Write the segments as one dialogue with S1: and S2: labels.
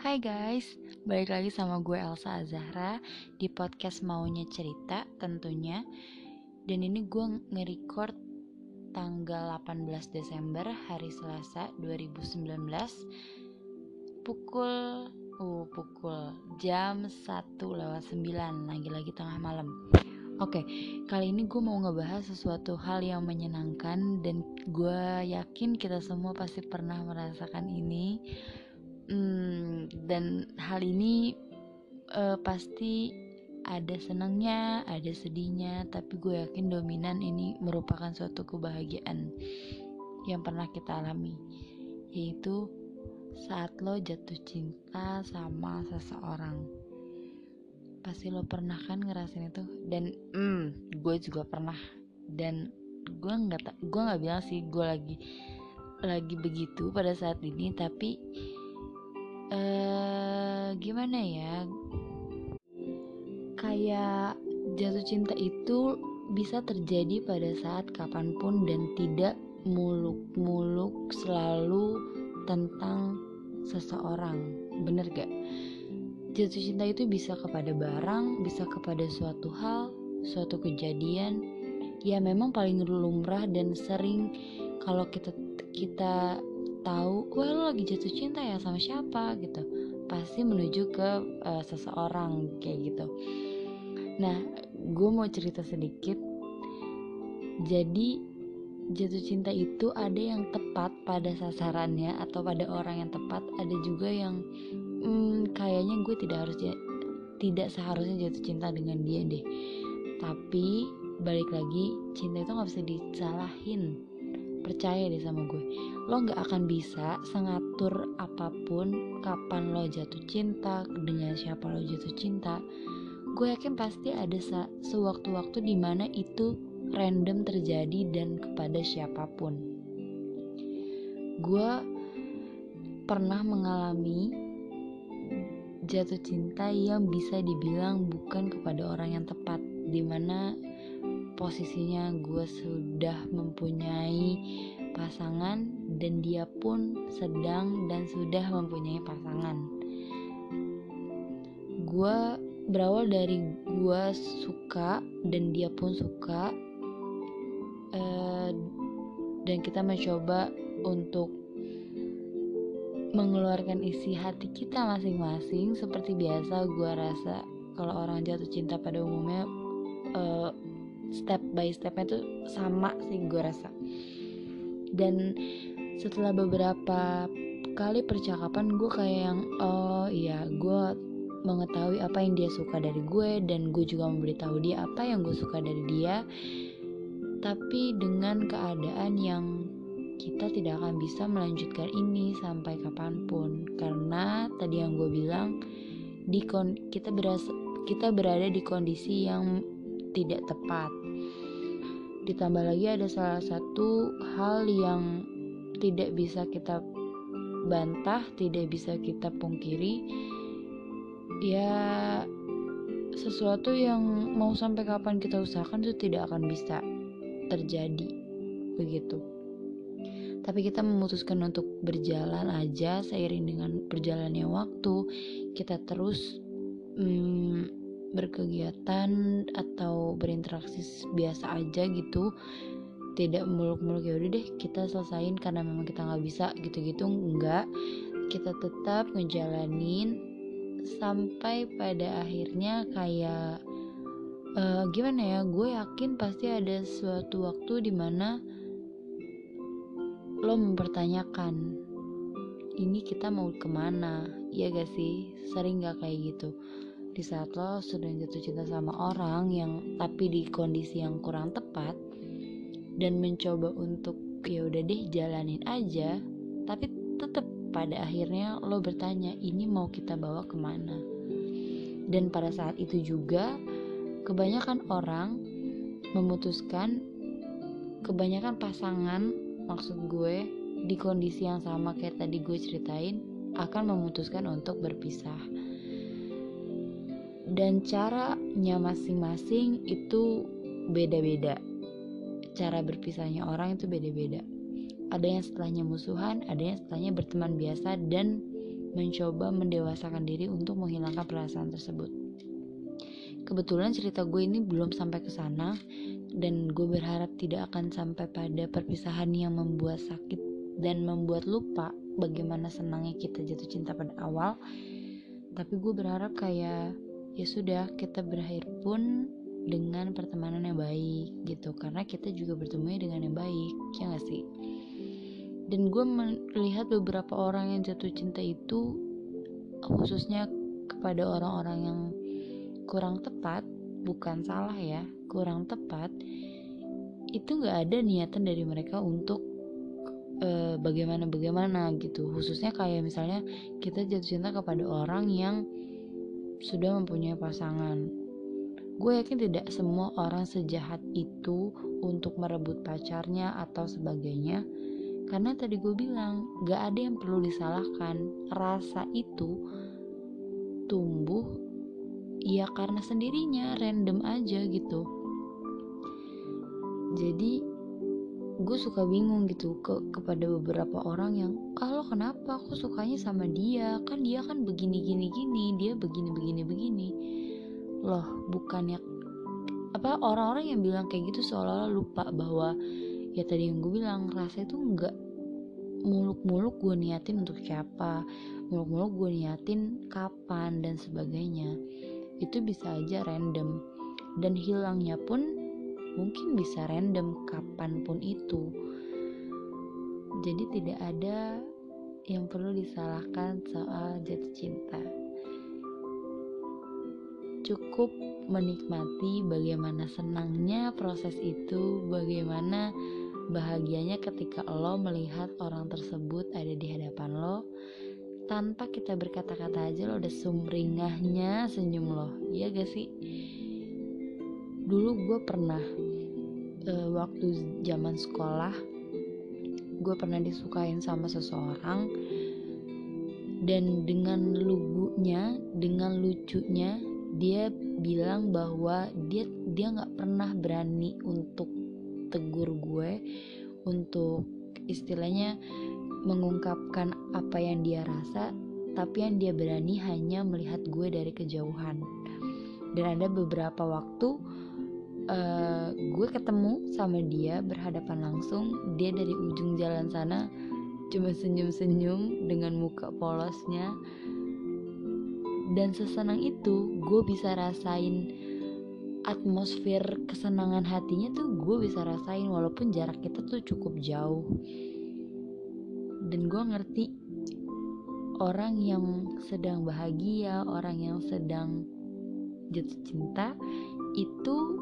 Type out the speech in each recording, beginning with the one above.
S1: Hai guys, balik lagi sama gue Elsa Azahra di podcast Maunya Cerita tentunya. Dan ini gue nge-record tanggal 18 Desember hari Selasa 2019 Pukul, uh pukul jam 1 lewat 9 lagi-lagi tengah malam. Oke, kali ini gue mau ngebahas sesuatu hal yang menyenangkan dan gue yakin kita semua pasti pernah merasakan ini hmm, dan hal ini uh, pasti ada senangnya, ada sedihnya, tapi gue yakin dominan ini merupakan suatu kebahagiaan yang pernah kita alami, yaitu saat lo jatuh cinta sama seseorang. Pasti lo pernah kan ngerasain itu, dan hmm, gue juga pernah. Dan gue nggak gue nggak bilang sih gue lagi lagi begitu pada saat ini, tapi uh, gimana ya? Kayak jatuh cinta itu bisa terjadi pada saat kapan pun dan tidak muluk-muluk selalu tentang seseorang. Bener gak? Jatuh cinta itu bisa kepada barang bisa kepada suatu hal suatu kejadian. Ya memang paling lumrah dan sering kalau kita kita tahu gue lo lagi jatuh cinta ya sama siapa? Gitu. Pasti menuju ke uh, seseorang kayak gitu. Nah gue mau cerita sedikit. Jadi jatuh cinta itu ada yang tepat pada sasarannya atau pada orang yang tepat. Ada juga yang hmm, kayaknya gue tidak harus tidak seharusnya jatuh cinta dengan dia deh. Tapi balik lagi cinta itu nggak bisa disalahin percaya deh sama gue. Lo nggak akan bisa sengatur apa pun kapan lo jatuh cinta dengan siapa lo jatuh cinta. Gue yakin pasti ada sewaktu-waktu di mana itu random terjadi dan kepada siapa pun. Gue pernah mengalami jatuh cinta yang bisa dibilang bukan kepada orang yang tepat di mana posisinya gue sudah mempunyai pasangan dan dia pun sedang dan sudah mempunyai pasangan. Gue berawal dari gue suka dan dia pun suka uh, dan kita mencoba untuk mengeluarkan isi hati kita masing-masing. Seperti biasa gue rasa kalau orang jatuh cinta pada umumnya uh, step by stepnya tuh sama sih gue rasa. Dan setelah beberapa kali percakapan gue kayak yang oh iya gue mengetahui apa yang dia suka dari gue dan gue juga memberitahu dia apa yang gue suka dari dia. Tapi dengan keadaan yang kita tidak akan bisa melanjutkan ini sampai kapan pun. Karena tadi yang gue bilang di kita berasa kita berada di kondisi yang tidak tepat. Ditambah lagi ada salah satu hal yang tidak bisa kita bantah, tidak bisa kita pungkiri. Ya sesuatu yang mau sampai kapan kita usahakan itu tidak akan bisa terjadi begitu. Tapi kita memutuskan untuk berjalan aja seiring dengan berjalannya waktu, kita terus hmm, berkegiatan atau berinteraksi biasa aja gitu tidak muluk-muluk ya udah deh kita selesain karena memang kita nggak bisa gitu-gitu enggak. Kita tetap ngejalanin sampai pada akhirnya kayak uh, gimana ya gue yakin pasti ada suatu waktu di mana lo mempertanyakan ini kita mau ke mana? Ya gak sih? Sering gak kayak gitu di saat lo sudah jatuh cinta sama orang yang tapi di kondisi yang kurang tepat dan mencoba untuk ya udah deh jalanin aja tapi tetap pada akhirnya lo bertanya ini mau kita bawa ke mana? Dan pada saat itu juga kebanyakan orang memutuskan kebanyakan pasangan maksud gue di kondisi yang sama kayak tadi gue ceritain akan memutuskan untuk berpisah dan caranya masing-masing itu beda-beda cara berpisahnya orang itu beda-beda ada yang setelahnya musuhan ada yang setelahnya berteman biasa dan mencoba mendewasakan diri untuk menghilangkan perasaan tersebut. Kebetulan cerita gue ini belum sampai ke sana dan gue berharap tidak akan sampai pada perpisahan yang membuat sakit dan membuat lupa bagaimana senangnya kita jatuh cinta pada awal. Tapi gue berharap kayak ya sudah kita berakhir pun dengan pertemanan yang baik gitu. Karena kita juga bertemu dengan yang baik ya gak sih? Dan gue melihat beberapa orang yang jatuh cinta itu khususnya kepada orang-orang yang kurang tepat bukan salah ya kurang tepat itu nggak ada niatan dari mereka untuk uh, bagaimana bagaimana gitu. Khususnya kayak misalnya kita jatuh cinta kepada orang yang sudah mempunyai pasangan. Gue yakin tidak semua orang sejahat itu untuk merebut pacarnya atau sebagainya. Karena tadi gue bilang gak ada yang perlu disalahkan. Rasa itu tumbuh ya karena sendirinya random aja gitu. Jadi gue suka bingung gitu ke kepada beberapa orang yang kalau ah, kenapa? Aku sukanya sama dia. Kan dia kan begini gini gini. Dia begini begini begini. Loh bukannya apa orang-orang yang bilang kayak gitu seolah-olah lupa bahwa ya tadi yang gue bilang rasa itu enggak muluk-muluk gue niatin untuk siapa muluk-muluk gue niatin kapan dan sebagainya. Itu bisa aja random. Dan hilangnya pun mungkin bisa random kapan pun itu. Jadi tidak ada yang perlu disalahkan soal jatuh cinta. Cukup menikmati bagaimana senangnya proses itu bagaimana bahagianya ketika lo melihat orang tersebut ada di hadapan lo. Tanpa kita berkata-kata aja lo udah sumringahnya senyum lo. Iya gak sih dulu gue pernah uh, waktu zaman sekolah gue pernah disukain sama seseorang dan dengan lugunya dengan lucunya dia bilang bahwa dia dia nggak pernah berani untuk tegur gue untuk istilahnya mengungkapkan apa yang dia rasa tapi yang dia berani hanya melihat gue dari kejauhan. Dan ada beberapa waktu uh, gue ketemu sama dia berhadapan langsung. Dia dari ujung jalan sana cuma senyum-senyum dengan muka polosnya. Dan sesenang itu gue bisa rasain atmosfer kesenangan hatinya tuh gue bisa rasain walaupun jarak kita tuh cukup jauh. Dan gue ngerti orang yang sedang bahagia orang yang sedang jatuh cinta itu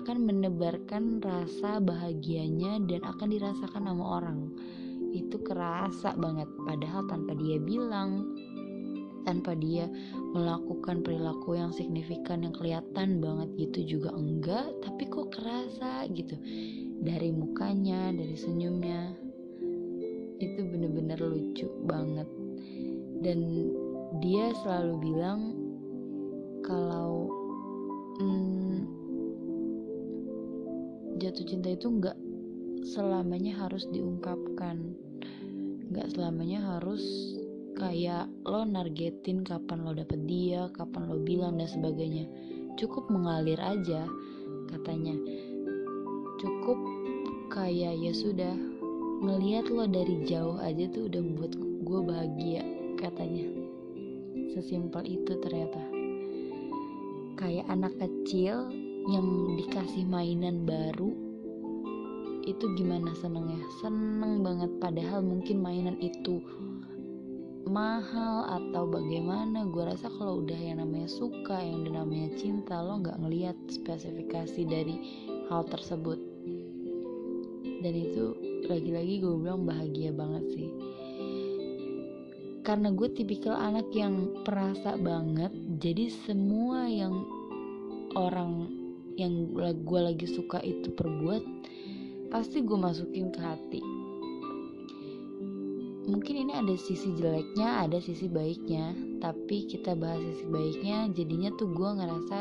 S1: akan menebarkan rasa bahagianya dan akan dirasakan sama orang. Itu kerasa banget. Padahal tanpa dia bilang tanpa dia melakukan perilaku yang signifikan yang kelihatan banget gitu juga enggak tapi kok kerasa gitu. Dari mukanya dari senyumnya. Itu bener-bener lucu banget. Dan dia selalu bilang kalau hmm, jatuh cinta itu enggak selamanya harus diungkapkan. Nggak selamanya harus kayak lo nargetin kapan lo dapet dia kapan lo bilang dan sebagainya. Cukup mengalir aja katanya. Cukup kayak ya sudah ngelihat lo dari jauh aja tuh udah buat gue bahagia katanya. Sesimpel itu ternyata. Kayak anak kecil yang dikasih mainan baru itu gimana senengnya? Seneng banget padahal mungkin mainan itu mahal atau bagaimana. Gue rasa kalau udah yang namanya suka yang namanya cinta lo nggak ngelihat spesifikasi dari hal tersebut. Dan itu lagi-lagi gue bilang bahagia banget sih. Karena gue tipikal anak yang perasa banget jadi semua yang orang yang gue lagi suka itu perbuat pasti gue masukin ke hati. Mungkin ini ada sisi jeleknya ada sisi baiknya tapi kita bahas sisi baiknya jadinya tuh gue ngerasa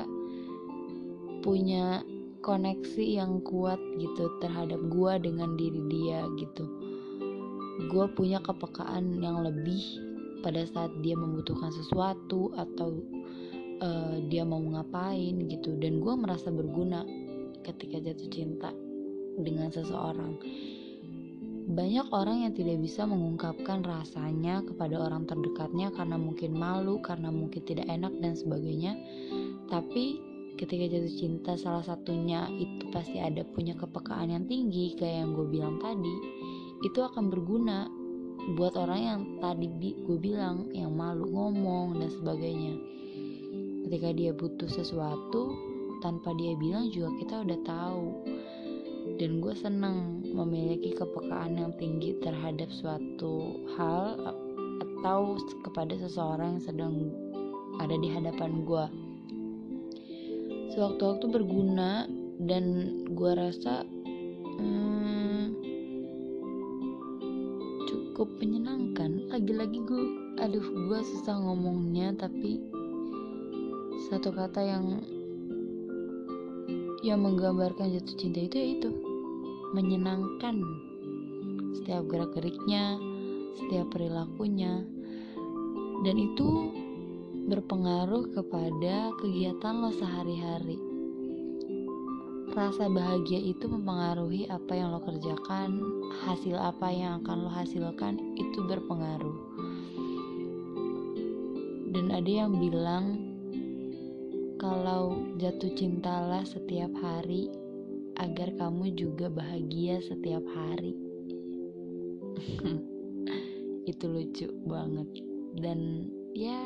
S1: punya koneksi yang kuat gitu terhadap gue dengan diri dia gitu. Gue punya kepekaan yang lebih pada saat dia membutuhkan sesuatu atau uh, dia mau ngapain gitu dan gue merasa berguna ketika jatuh cinta dengan seseorang banyak orang yang tidak bisa mengungkapkan rasanya kepada orang terdekatnya karena mungkin malu, karena mungkin tidak enak dan sebagainya. Tapi ketika jatuh cinta salah satunya itu pasti ada punya kepekaan yang tinggi kayak yang gue bilang tadi. Itu akan berguna buat orang yang tadi gue bilang yang malu ngomong dan sebagainya. Ketika dia butuh sesuatu tanpa dia bilang juga kita udah tahu. Dan gue senang memiliki kepekaan yang tinggi terhadap suatu hal atau kepada seseorang yang sedang ada di hadapan gue sewaktu-waktu berguna dan gue rasa hmm, cukup menyenangkan. Lagi-lagi gue aduh gue susah ngomongnya tapi satu kata yang yang menggambarkan jatuh cinta itu ya itu menyenangkan setiap gerak-geriknya, setiap perilakunya, dan itu berpengaruh kepada kegiatan lo sehari-hari. Rasa bahagia itu mempengaruhi apa yang lo kerjakan, hasil apa yang akan lo hasilkan itu berpengaruh. Dan ada yang bilang kalau jatuh cintalah setiap hari agar kamu juga bahagia setiap hari. itu lucu banget dan ya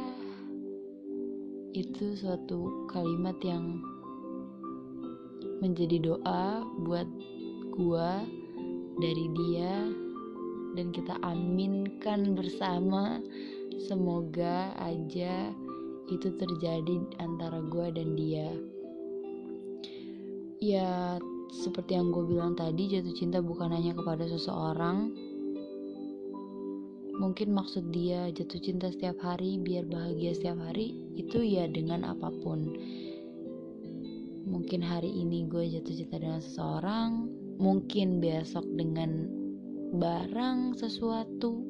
S1: itu suatu kalimat yang menjadi doa buat gua dari dia dan kita aminkan bersama semoga aja itu terjadi antara gua dan dia ya seperti yang gue bilang tadi, jatuh cinta bukan hanya kepada seseorang. Mungkin maksud dia jatuh cinta setiap hari biar bahagia setiap hari itu ya dengan apa pun. Mungkin hari ini gue jatuh cinta dengan seseorang, mungkin besok dengan barang sesuatu,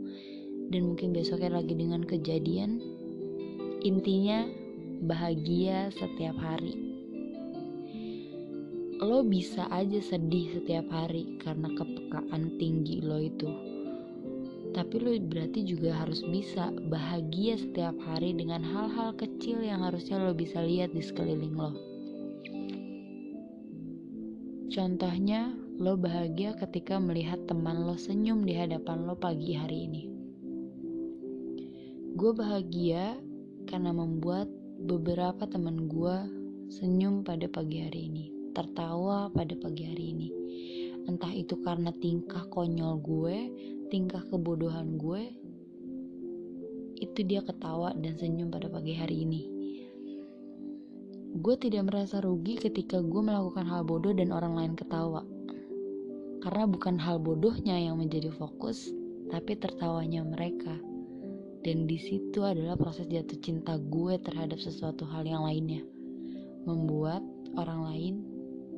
S1: dan mungkin besoknya lagi dengan kejadian. Intinya bahagia setiap hari lo bisa aja sedih setiap hari karena kepekaan tinggi lo itu. Tapi lo berarti juga harus bisa bahagia setiap hari dengan hal-hal kecil yang harusnya lo bisa lihat di sekeliling lo. Contohnya, lo bahagia ketika melihat teman lo senyum di hadapan lo pagi hari ini. Gue bahagia karena membuat beberapa teman gue senyum pada pagi hari ini tertawa pada pagi hari ini. Entah itu karena tingkah konyol gue, tingkah kebodohan gue, itu dia ketawa dan senyum pada pagi hari ini. Gue tidak merasa rugi ketika gue melakukan hal bodoh dan orang lain ketawa. Karena bukan hal bodohnya yang menjadi fokus, tapi tertawanya mereka. Dan di situ adalah proses jatuh cinta gue terhadap sesuatu hal yang lainnya. Membuat orang lain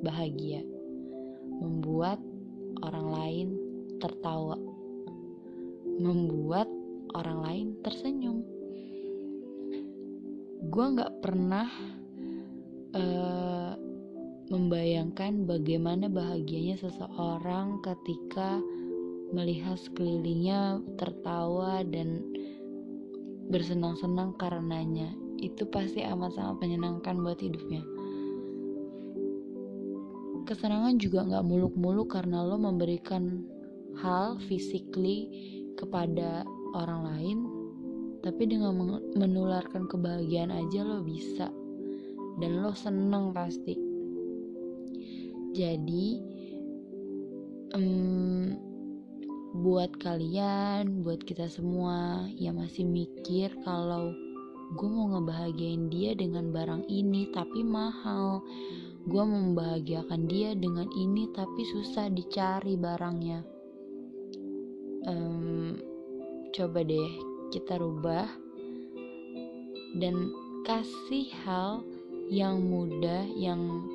S1: bahagia, membuat orang lain tertawa, membuat orang lain tersenyum. Gue gak pernah uh, membayangkan bagaimana bahagianya seseorang ketika melihat sekelilingnya tertawa dan bersenang-senang karenanya. Itu pasti amat sangat menyenangkan buat hidupnya kesenangan juga nggak muluk-muluk karena lo memberikan hal physically kepada orang lain tapi dengan menularkan kebahagiaan aja lo bisa dan lo seneng pasti jadi um, buat kalian buat kita semua. Yang masih mikir kalau gue mau ngebahagiain dia dengan barang ini tapi mahal. Gue membahagiakan dia dengan ini tapi susah dicari barangnya. Um, coba deh kita rubah dan kasih hal yang mudah yang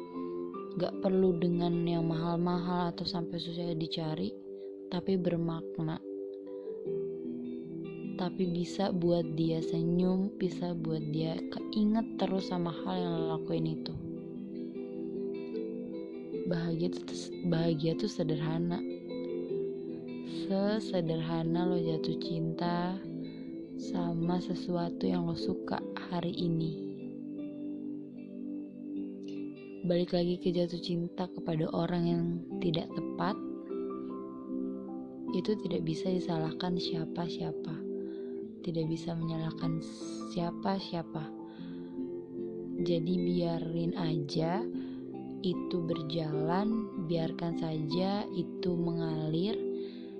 S1: gak perlu dengan yang mahal-mahal atau sampai susah dicari tapi bermakna. Tapi bisa buat dia senyum bisa buat dia keinget terus sama hal yang lo lakuin itu. Bahagia tuh bahagia tuh sederhana. Sesederhana lo jatuh cinta sama sesuatu yang lo suka hari ini. Balik lagi ke jatuh cinta kepada orang yang tidak tepat itu tidak bisa disalahkan siapa-siapa. Tidak bisa menyalahkan siapa-siapa. Jadi biarin aja itu berjalan biarkan saja itu mengalir.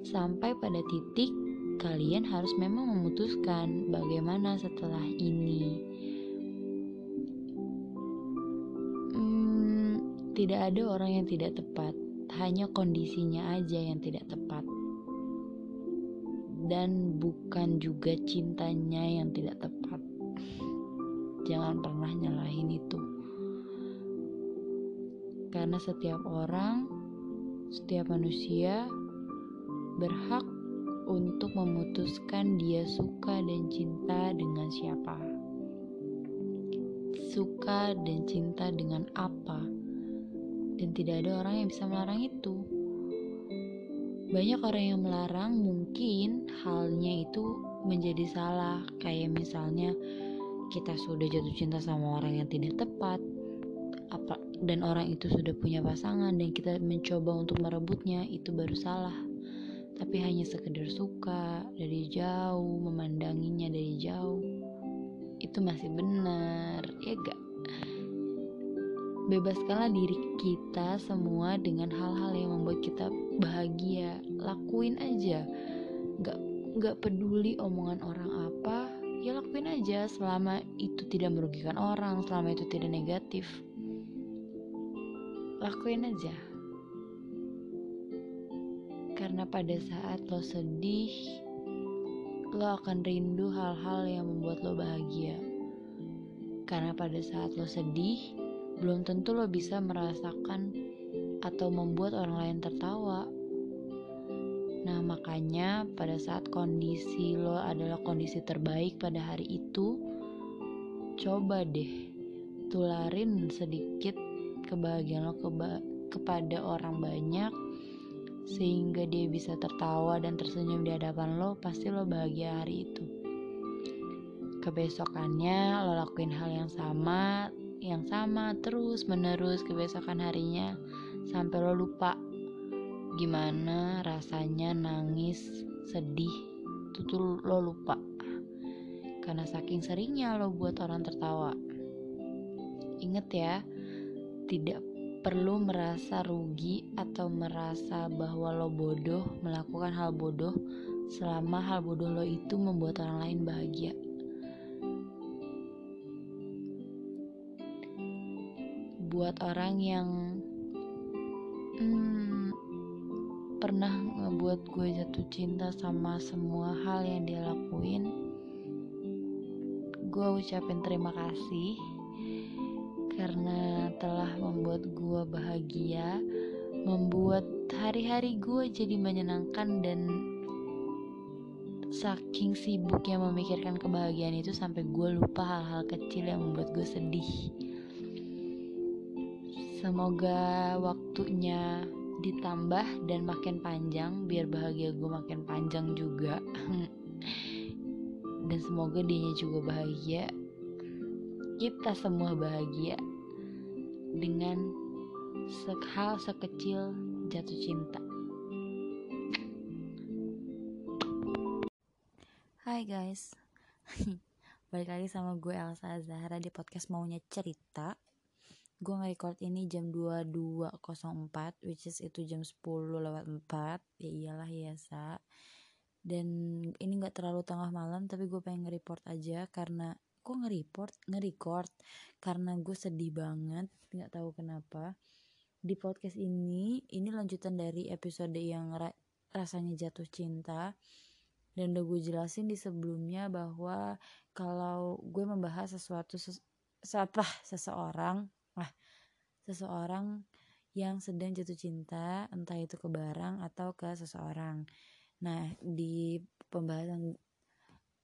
S1: Sampai pada titik kalian harus memang memutuskan bagaimana setelah ini. Tidak ada orang yang tidak tepat, hanya kondisinya aja yang tidak tepat. Dan bukan juga cintanya yang tidak tepat. Jangan pernah nyalahin itu. Karena setiap orang, setiap manusia berhak untuk memutuskan dia suka dan cinta dengan siapa. Suka dan cinta dengan apa dan tidak ada orang yang bisa melarang itu. Banyak orang yang melarang mungkin halnya itu menjadi salah, kayak misalnya kita sudah jatuh cinta sama orang yang tidak tepat, apa dan orang itu sudah punya pasangan dan kita mencoba untuk merebutnya itu baru salah. Tapi hanya sekedar suka dari jauh, memandanginya dari jauh, itu masih benar, ya gak? bebaskanlah diri kita semua dengan hal-hal yang membuat kita bahagia lakuin aja. Gak gak peduli omongan orang apa ya lakuin aja. Selama itu tidak merugikan orang selama itu tidak negatif lakuin aja. Karena pada saat lo sedih lo akan rindu hal-hal yang membuat lo bahagia. Karena pada saat lo sedih belum tentu lo bisa merasakan atau membuat orang lain tertawa. Makanya pada saat kondisi lo adalah kondisi terbaik pada hari itu, coba deh tularin sedikit kebahagiaan lo keba kepada orang banyak sehingga dia bisa tertawa dan tersenyum di hadapan lo, pasti lo bahagia hari itu. Kebesokannya lo lakuin hal yang sama, yang sama terus menerus kebiasaan harinya sampai lo lupa gimana rasanya nangis sedih itu tuh lo lupa. Karena saking seringnya lo buat orang tertawa. Inget ya tidak perlu merasa rugi atau merasa bahwa lo bodoh melakukan hal bodoh selama hal bodoh lo itu membuat orang lain bahagia. Buat orang yang hmm, pernah ngebuat gue jatuh cinta sama semua hal yang dia lakuin? Gue ucapin terima kasih karena telah membuat gue bahagia membuat hari-hari gue jadi menyenangkan dan saking sibuknya memikirkan kebahagiaan itu sampai gue lupa hal-hal kecil yang membuat gue sedih. Semoga waktunya ditambah dan makin panjang biar bahagia gue makin panjang juga. dan semoga dia juga bahagia. Kita semua bahagia dengan hal sekecil jatuh cinta. Hai guys, balik lagi sama gue Elsa Zahra di podcast maunya cerita gue nge-record ini jam 22.04 which is itu jam 10 lewat 4 ya iyalah biasa dan ini gak terlalu tengah malam tapi gue pengen nge-report aja karena gue nge-report? Nge-record. Karena gue sedih banget gak tahu kenapa. Di podcast ini ini lanjutan dari episode yang ra rasanya jatuh cinta. Dan udah gue jelasin di sebelumnya bahwa kalau gue membahas sesuatu ses apa? Seseorang seseorang yang sedang jatuh cinta entah itu ke barang atau ke seseorang. Nah di pembahasan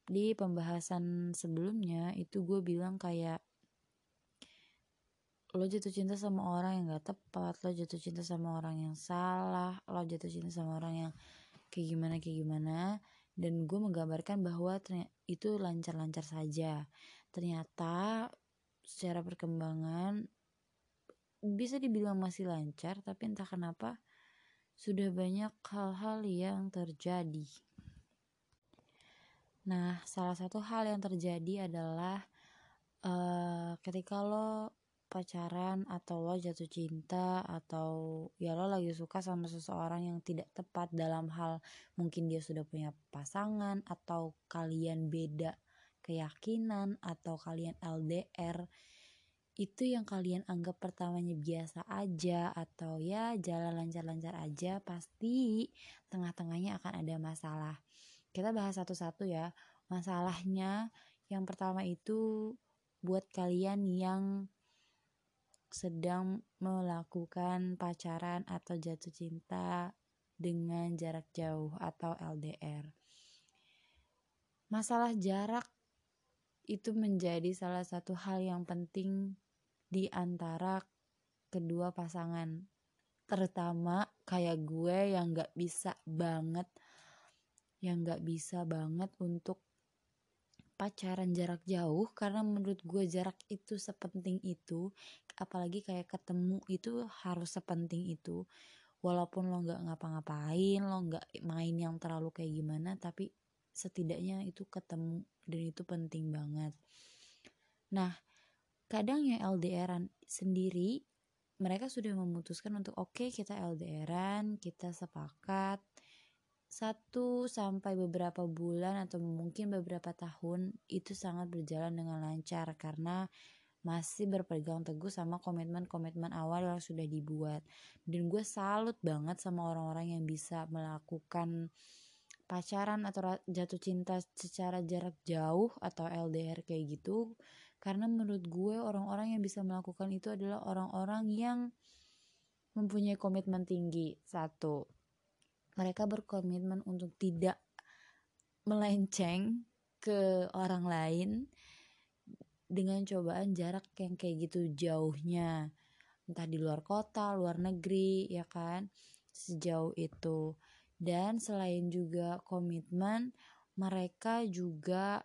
S1: di pembahasan sebelumnya itu gue bilang kayak lo jatuh cinta sama orang yang gak tepat lo jatuh cinta sama orang yang salah lo jatuh cinta sama orang yang kayak gimana kayak gimana. Dan gue menggambarkan bahwa itu lancar-lancar saja. Ternyata secara perkembangan bisa dibilang masih lancar tapi entah kenapa sudah banyak hal-hal yang terjadi. Nah salah satu hal yang terjadi adalah uh, ketika lo pacaran atau lo jatuh cinta atau ya lo lagi suka sama seseorang yang tidak tepat dalam hal mungkin dia sudah punya pasangan atau kalian beda keyakinan atau kalian LDR itu yang kalian anggap pertamanya biasa aja atau ya jalan lancar-lancar aja pasti tengah-tengahnya akan ada masalah kita bahas satu-satu ya masalahnya yang pertama itu buat kalian yang sedang melakukan pacaran atau jatuh cinta dengan jarak jauh atau LDR. Masalah jarak itu menjadi salah satu hal yang penting di antara kedua pasangan. Terutama kayak gue yang gak bisa banget, yang gak bisa banget untuk pacaran jarak jauh karena menurut gue jarak itu sepenting itu apalagi kayak ketemu itu harus sepenting itu walaupun lo nggak ngapa-ngapain lo nggak main yang terlalu kayak gimana tapi setidaknya itu ketemu dan itu penting banget nah kadang ya LDRan sendiri mereka sudah memutuskan untuk oke okay, kita LDRan kita sepakat satu sampai beberapa bulan atau mungkin beberapa tahun itu sangat berjalan dengan lancar karena masih berpegang teguh sama komitmen-komitmen awal yang sudah dibuat. Dan gue salut banget sama orang-orang yang bisa melakukan pacaran atau jatuh cinta secara jarak jauh atau LDR kayak gitu karena menurut gue orang-orang yang bisa melakukan itu adalah orang-orang yang mempunyai komitmen tinggi. Satu mereka berkomitmen untuk tidak melenceng ke orang lain dengan cobaan jarak yang kayak gitu jauhnya. Entah di luar kota, luar negeri ya kan? Sejauh itu. Dan selain juga komitmen mereka juga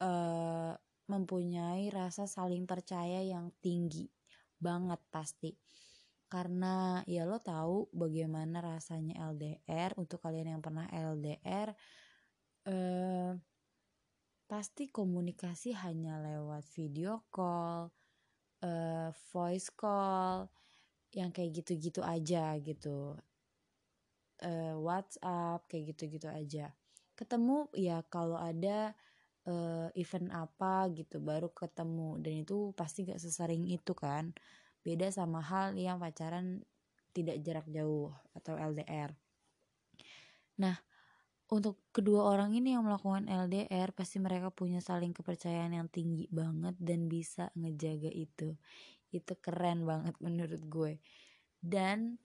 S1: uh, mempunyai rasa saling percaya yang tinggi banget pasti. Karena ya lo tahu bagaimana rasanya LDR untuk kalian yang pernah LDR eh, pasti komunikasi hanya lewat video call eh, voice call yang kayak gitu-gitu aja gitu. Eh, WhatsApp kayak gitu-gitu aja. Ketemu ya kalau ada uh, event apa gitu baru ketemu dan itu pasti gak sesering itu kan Beda sama hal yang pacaran tidak jarak jauh atau LDR. Nah, untuk kedua orang ini yang melakukan LDR pasti mereka punya saling kepercayaan yang tinggi banget dan bisa ngejaga itu. Itu keren banget menurut gue. Dan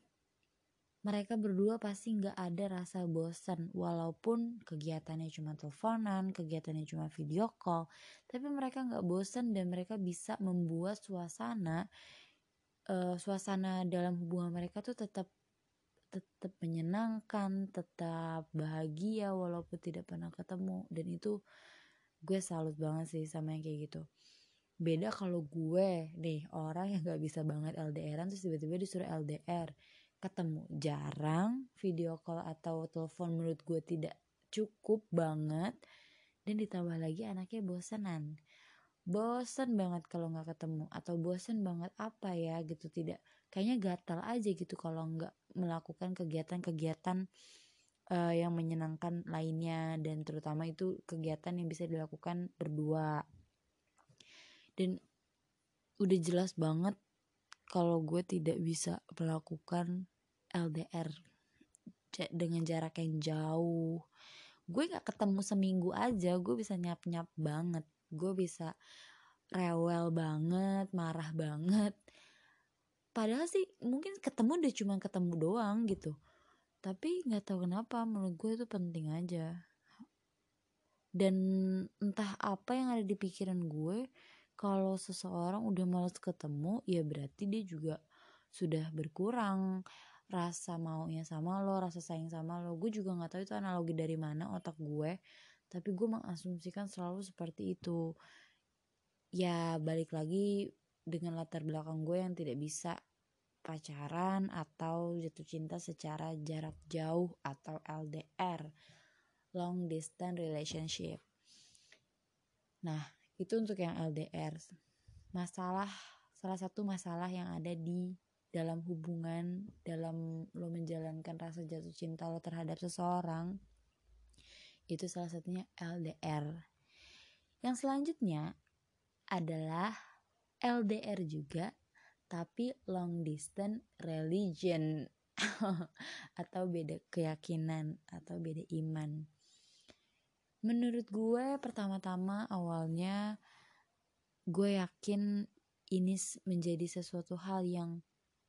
S1: mereka berdua pasti nggak ada rasa bosan walaupun kegiatannya cuma teleponan, kegiatannya cuma video call, tapi mereka nggak bosan dan mereka bisa membuat suasana uh, suasana dalam hubungan mereka tuh tetap tetap menyenangkan, tetap bahagia walaupun tidak pernah ketemu dan itu gue salut banget sih sama yang kayak gitu. Beda kalau gue nih orang yang gak bisa banget LDRan terus tiba-tiba disuruh LDR ketemu. Jarang video call atau telepon menurut gue tidak cukup banget. Dan ditambah lagi anaknya bosanan bosen banget kalau nggak ketemu atau bosen banget apa ya gitu tidak. Kayaknya gatal aja gitu kalau nggak melakukan kegiatan-kegiatan uh, yang menyenangkan lainnya. Dan terutama itu kegiatan yang bisa dilakukan berdua. Dan udah jelas banget kalau gue tidak bisa melakukan LDR dengan jarak yang jauh. Gue nggak ketemu seminggu aja gue bisa nyap nyap banget. Gue bisa rewel banget marah banget. Padahal sih mungkin ketemu udah cuma ketemu doang gitu. Tapi nggak tahu kenapa menurut gue itu penting aja. Dan entah apa yang ada di pikiran gue kalau seseorang udah males ketemu ya berarti dia juga sudah berkurang rasa maunya sama lo rasa sayang sama lo. Gue juga nggak tahu itu analogi dari mana otak gue tapi gue mengasumsikan selalu seperti itu. Ya balik lagi dengan latar belakang gue yang tidak bisa pacaran atau jatuh cinta secara jarak jauh atau LDR long distance relationship. Nah itu untuk yang LDR masalah salah satu masalah yang ada di dalam hubungan dalam lo menjalankan rasa jatuh cinta lo terhadap seseorang itu salah satunya LDR yang selanjutnya adalah LDR juga tapi long distance religion. Atau beda keyakinan atau beda iman. Menurut gue pertama-tama awalnya gue yakin ini menjadi sesuatu hal yang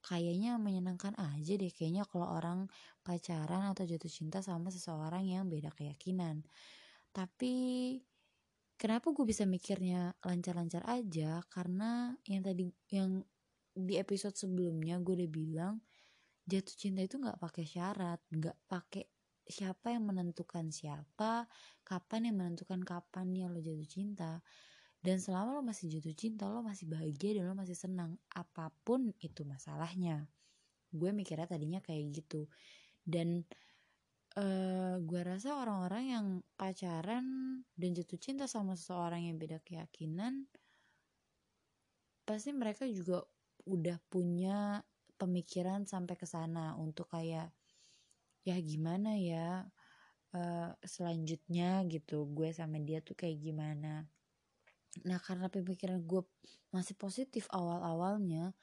S1: kayaknya menyenangkan aja deh kayaknya kalau orang pacaran atau jatuh cinta sama seseorang yang beda keyakinan. Tapi kenapa gue bisa mikirnya lancar-lancar aja? Karena yang tadi yang di episode sebelumnya gue udah bilang jatuh cinta itu nggak pakai syarat nggak pakai siapa yang menentukan siapa kapan yang menentukan kapan ya lo jatuh cinta dan selama lo masih jatuh cinta lo masih bahagia dan lo masih senang apa pun itu masalahnya. Gue mikirnya tadinya kayak gitu. Dan uh, gue rasa orang-orang yang pacaran dan jatuh cinta sama seseorang yang beda keyakinan pasti mereka juga udah punya pemikiran sampai ke sana untuk kayak ya gimana ya uh, selanjutnya gitu gue sama dia tuh kayak gimana Nah karena pemikiran gue masih positif awal-awalnya,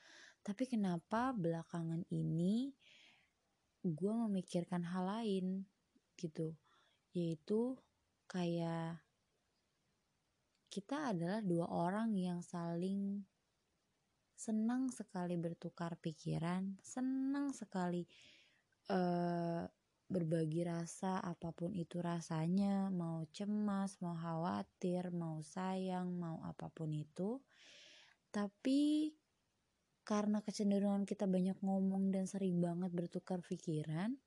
S1: tapi kenapa belakangan ini gue memikirkan hal lain gitu, yaitu kayak kita adalah dua orang yang saling senang sekali bertukar pikiran, senang sekali uh, berbagi rasa apa pun itu rasanya mau cemas mau khawatir mau sayang mau apa pun itu. Tapi karena kecenderungan kita banyak ngomong dan sering banget bertukar pikiran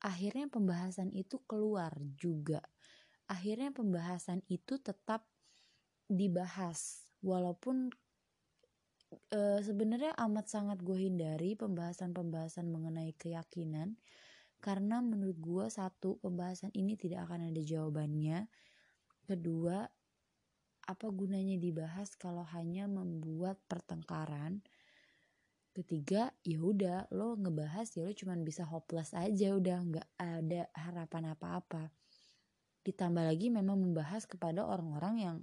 S1: akhirnya pembahasan itu keluar juga. Akhirnya pembahasan itu tetap dibahas walaupun e, sebenarnya amat sangat gue hindari pembahasan-pembahasan mengenai keyakinan karena menurut gue satu pembahasan ini tidak akan ada jawabannya. Kedua apa gunanya dibahas kalau hanya membuat pertengkaran? Ketiga ya udah lo ngebahas ya lo cuman bisa hopeless aja udah nggak ada harapan apa-apa. Ditambah lagi memang membahas kepada orang-orang yang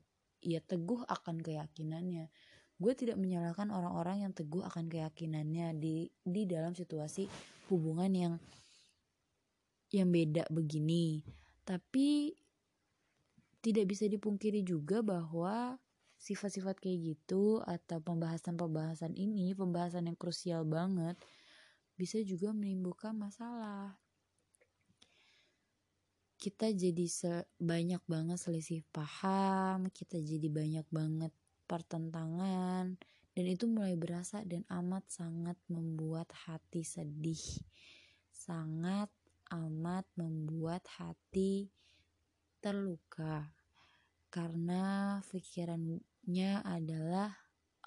S1: ya teguh akan keyakinannya. Gue tidak menyalahkan orang-orang yang teguh akan keyakinannya di di dalam situasi hubungan yang yang beda begini. Tapi tidak bisa dipungkiri juga bahwa sifat-sifat kayak gitu atau pembahasan-pembahasan ini pembahasan yang krusial banget bisa juga menimbulkan masalah. Kita jadi banyak banget selisih paham kita jadi banyak banget pertentangan dan itu mulai berasa dan amat sangat membuat hati sedih sangat amat membuat hati terluka karena pikirannya adalah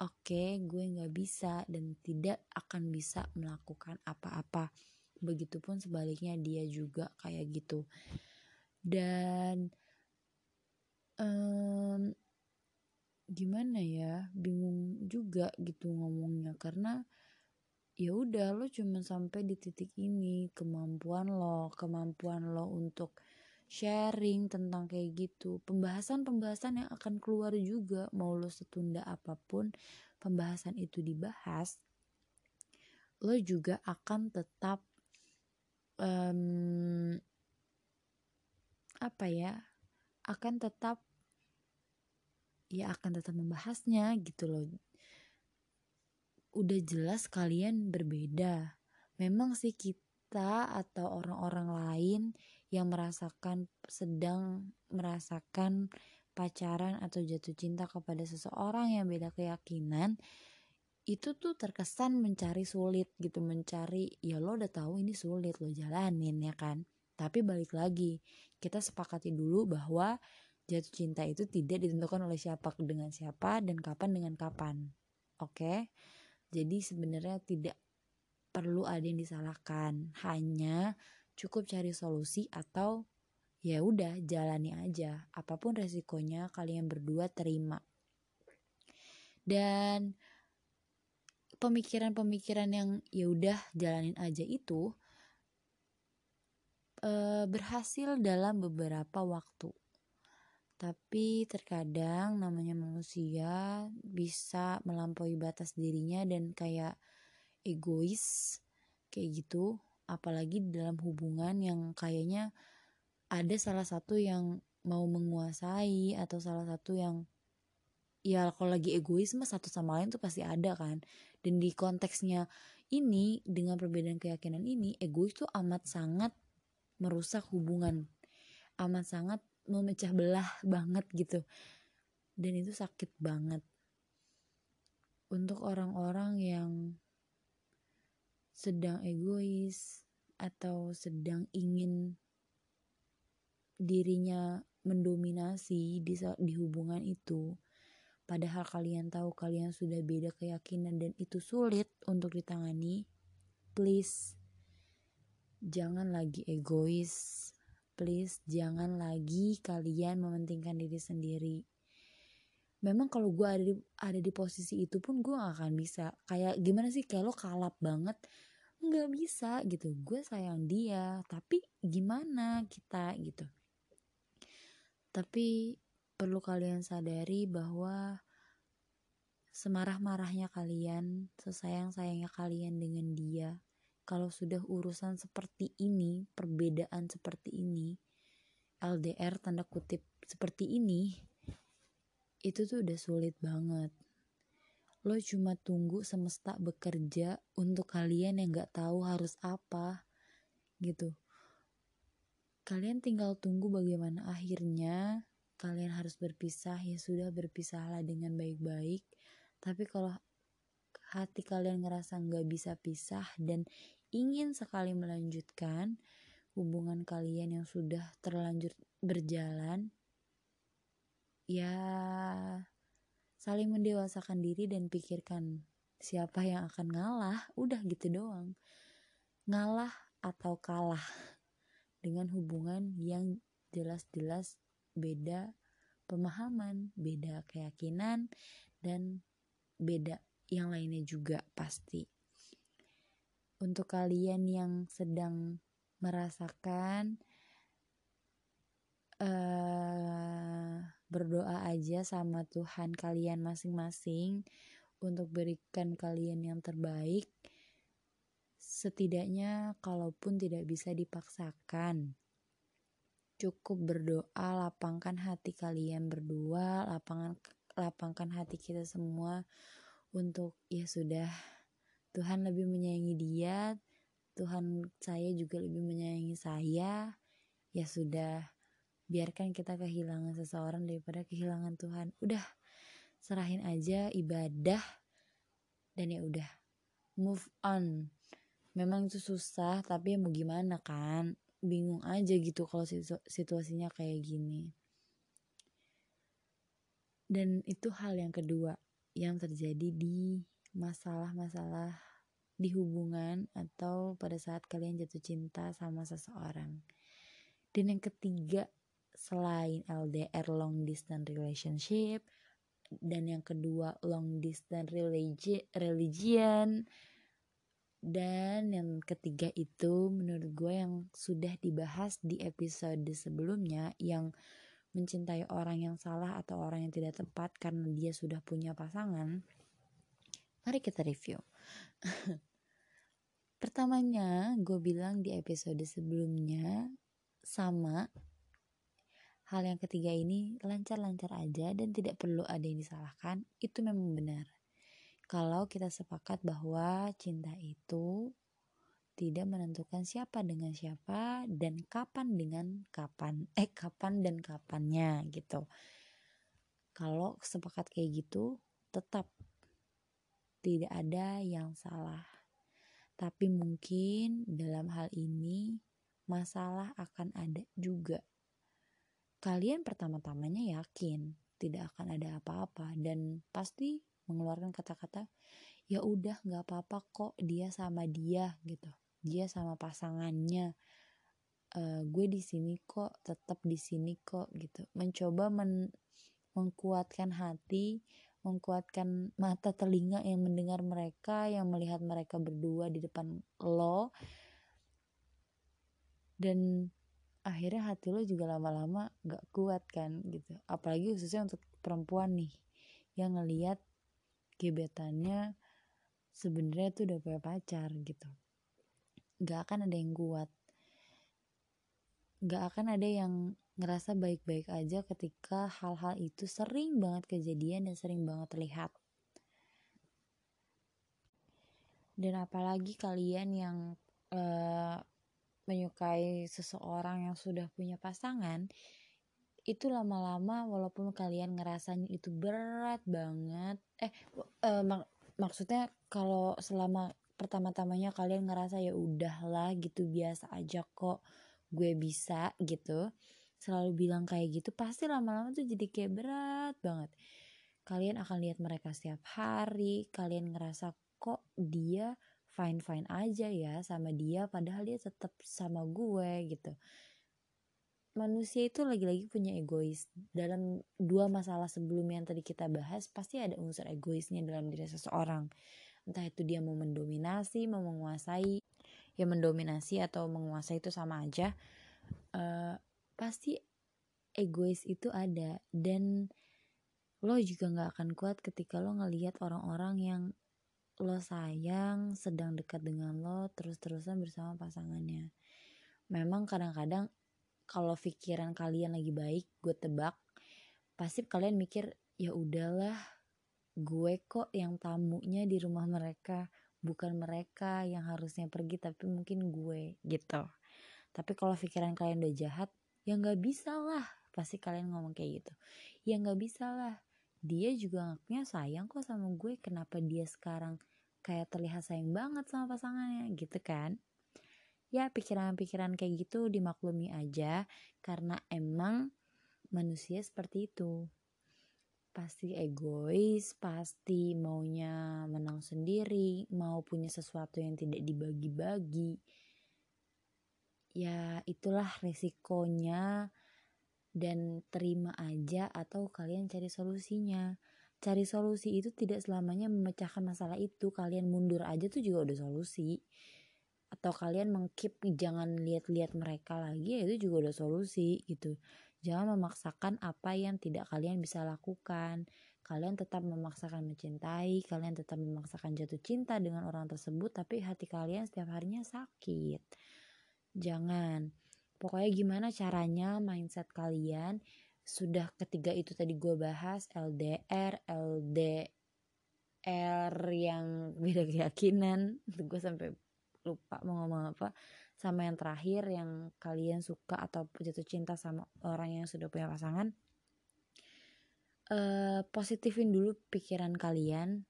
S1: oke okay, gue nggak bisa dan tidak akan bisa melakukan apa-apa. Begitupun sebaliknya dia juga kayak gitu. Dan um, gimana ya bingung juga gitu ngomongnya karena ya udah lo cuma sampai di titik ini. Kemampuan lo kemampuan lo untuk sharing tentang kayak gitu. Pembahasan-pembahasan yang akan keluar juga mau lo setunda apa pun pembahasan itu dibahas lo juga akan tetap um, apa ya akan tetap ya akan tetap membahasnya gitu loh udah jelas kalian berbeda. Memang sih kita, atau orang-orang lain yang merasakan sedang merasakan pacaran atau jatuh cinta kepada seseorang yang beda keyakinan itu tuh terkesan mencari sulit gitu mencari ya lo udah tahu ini sulit lo jalanin ya kan? Tapi balik lagi kita sepakati dulu bahwa jatuh cinta itu tidak ditentukan oleh siapa dengan siapa dan kapan dengan kapan. Oke jadi sebenarnya tidak perlu ada yang disalahkan. Hanya cukup cari solusi atau ya udah jalani aja. Apa pun resikonya kalian berdua terima. Dan pemikiran-pemikiran yang ya udah jalanin aja itu e, berhasil dalam beberapa waktu tapi terkadang namanya manusia bisa melampaui batas dirinya dan kayak egois kayak gitu. Apalagi dalam hubungan yang kayaknya ada salah satu yang mau menguasai atau salah satu yang ya kalau lagi egois mah satu sama lain tuh pasti ada kan. Dan di konteksnya ini dengan perbedaan keyakinan ini egois tuh amat sangat merusak hubungan. Amat sangat memecah belah banget gitu. Dan itu sakit banget. Untuk orang-orang yang sedang egois atau sedang ingin dirinya mendominasi di di hubungan itu padahal kalian tahu kalian sudah beda keyakinan dan itu sulit untuk ditangani please jangan lagi egois please jangan lagi kalian mementingkan diri sendiri. Memang kalau gue ada di ada di posisi itu pun gue gak akan bisa. Kayak gimana sih kayak lo kalap banget. Nggak bisa gitu. Gue sayang dia tapi gimana kita gitu. Tapi perlu kalian sadari bahwa semarah-marahnya kalian sesayang-sayangnya kalian dengan dia kalau sudah urusan seperti ini perbedaan seperti ini LDR tanda kutip seperti ini itu tuh udah sulit banget. Lo cuma tunggu semesta bekerja untuk kalian yang gak tahu harus apa gitu. Kalian tinggal tunggu bagaimana akhirnya kalian harus berpisah ya sudah berpisahlah dengan baik-baik. Tapi kalau hati kalian ngerasa nggak bisa pisah dan ingin sekali melanjutkan hubungan kalian yang sudah terlanjur berjalan ya saling mendewasakan diri dan pikirkan siapa yang akan ngalah udah gitu doang. Ngalah atau kalah dengan hubungan yang jelas-jelas beda pemahaman beda keyakinan dan beda yang lainnya juga pasti untuk kalian yang sedang merasakan uh, berdoa aja sama Tuhan kalian masing-masing untuk berikan kalian yang terbaik. Setidaknya, kalaupun tidak bisa dipaksakan, cukup berdoa, lapangkan hati kalian berdua, lapangan lapangkan hati kita semua untuk ya sudah Tuhan lebih menyayangi dia, Tuhan saya juga lebih menyayangi saya. Ya sudah, biarkan kita kehilangan seseorang daripada kehilangan Tuhan. Udah serahin aja ibadah dan ya udah move on. Memang itu susah tapi mau gimana kan? Bingung aja gitu kalau situasinya kayak gini. Dan itu hal yang kedua yang terjadi di masalah-masalah di hubungan atau pada saat kalian jatuh cinta sama seseorang. Dan yang ketiga selain LDR long distance relationship dan yang kedua long distance religi religion dan yang ketiga itu menurut gue yang sudah dibahas di episode sebelumnya yang mencintai orang yang salah atau orang yang tidak tepat karena dia sudah punya pasangan mari kita review pertamanya gue bilang di episode sebelumnya sama hal yang ketiga ini lancar-lancar aja dan tidak perlu ada yang disalahkan, itu memang benar. Kalau kita sepakat bahwa cinta itu tidak menentukan siapa dengan siapa dan kapan dengan kapan. Eh kapan dan kapannya gitu. Kalau sepakat kayak gitu tetap tidak ada yang salah. Tapi mungkin dalam hal ini masalah akan ada juga. Kalian pertama-tamanya yakin tidak akan ada apa-apa dan pasti mengeluarkan kata-kata ya udah nggak apa-apa kok dia sama dia gitu dia sama pasangannya uh, gue di sini kok tetap di sini kok gitu. Mencoba men mengkuatkan hati mengkuatkan mata telinga yang mendengar mereka yang melihat mereka berdua di depan lo. Dan akhirnya hati lo juga lama-lama gak kuat kan gitu. Apalagi khususnya untuk perempuan nih yang ngelihat gebetannya sebenarnya tuh udah punya pacar gitu gak akan ada yang kuat. Gak akan ada yang ngerasa baik-baik aja ketika hal-hal itu sering banget kejadian dan sering banget terlihat. Dan apalagi kalian yang uh, menyukai seseorang yang sudah punya pasangan itu lama-lama walaupun kalian ngerasanya itu berat banget eh uh, mak maksudnya kalau selama pertama-tamanya kalian ngerasa ya udahlah gitu biasa aja kok gue bisa gitu. Selalu bilang kayak gitu pasti lama-lama tuh jadi kayak berat banget. Kalian akan lihat mereka setiap hari kalian ngerasa kok dia fine fine aja ya sama dia padahal dia tetap sama gue gitu. Manusia itu lagi-lagi punya egois. Dalam dua masalah sebelumnya yang tadi kita bahas pasti ada unsur egoisnya dalam diri seseorang entah itu dia mau mendominasi mau menguasai ya mendominasi atau menguasai itu sama aja uh, pasti egois itu ada. Dan lo juga nggak akan kuat ketika lo ngelihat orang-orang yang lo sayang sedang dekat dengan lo terus-terusan bersama pasangannya. Memang kadang-kadang kalau pikiran kalian lagi baik gue tebak pasti kalian mikir ya udahlah gue kok yang tamunya di rumah mereka bukan mereka yang harusnya pergi tapi mungkin gue gitu. Tapi kalau pikiran kalian udah jahat ya nggak bisa lah. Pasti kalian ngomong kayak gitu. Ya nggak bisa lah. Dia juga ngaknya sayang kok sama gue. Kenapa dia sekarang kayak terlihat sayang banget sama pasangannya gitu kan? Ya pikiran-pikiran kayak gitu dimaklumi aja karena emang manusia seperti itu pasti egois, pasti maunya menang sendiri, mau punya sesuatu yang tidak dibagi-bagi. Ya, itulah resikonya dan terima aja atau kalian cari solusinya. Cari solusi itu tidak selamanya memecahkan masalah itu, kalian mundur aja tuh juga udah solusi atau kalian mengkip jangan lihat-lihat mereka lagi ya itu juga udah solusi gitu jangan memaksakan apa yang tidak kalian bisa lakukan. Kalian tetap memaksakan mencintai kalian tetap memaksakan jatuh cinta dengan orang tersebut tapi hati kalian setiap harinya sakit. Jangan. Pokoknya gimana caranya mindset kalian? Sudah ketiga itu tadi gue bahas LDR LDR yang beda keyakinan. Gue sampai lupa mau ngomong apa sama yang terakhir yang kalian suka atau jatuh cinta sama orang yang sudah punya pasangan? Uh, positifin dulu pikiran kalian.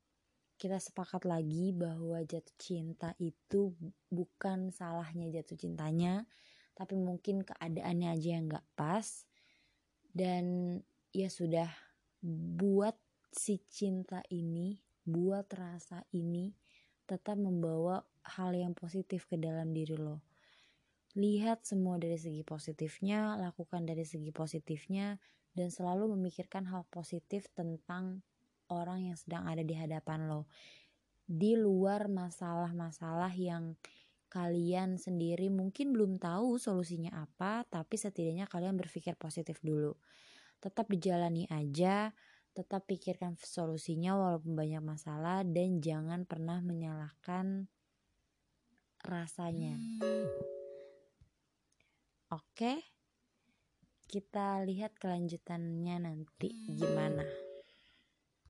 S1: Kita sepakat lagi bahwa jatuh cinta itu bukan salahnya jatuh cintanya tapi mungkin keadaannya aja yang gak pas. Dan ya sudah buat si cinta ini buat rasa ini tetap membawa hal yang positif ke dalam diri lo. Lihat semua dari segi positifnya, lakukan dari segi positifnya, dan selalu memikirkan hal positif tentang orang yang sedang ada di hadapan lo. Di luar masalah-masalah yang kalian sendiri mungkin belum tahu solusinya apa, tapi setidaknya kalian berpikir positif dulu. Tetap dijalani aja, tetap pikirkan solusinya walaupun banyak masalah dan jangan pernah menyalahkan rasanya. Oke. Kita lihat kelanjutannya nanti gimana.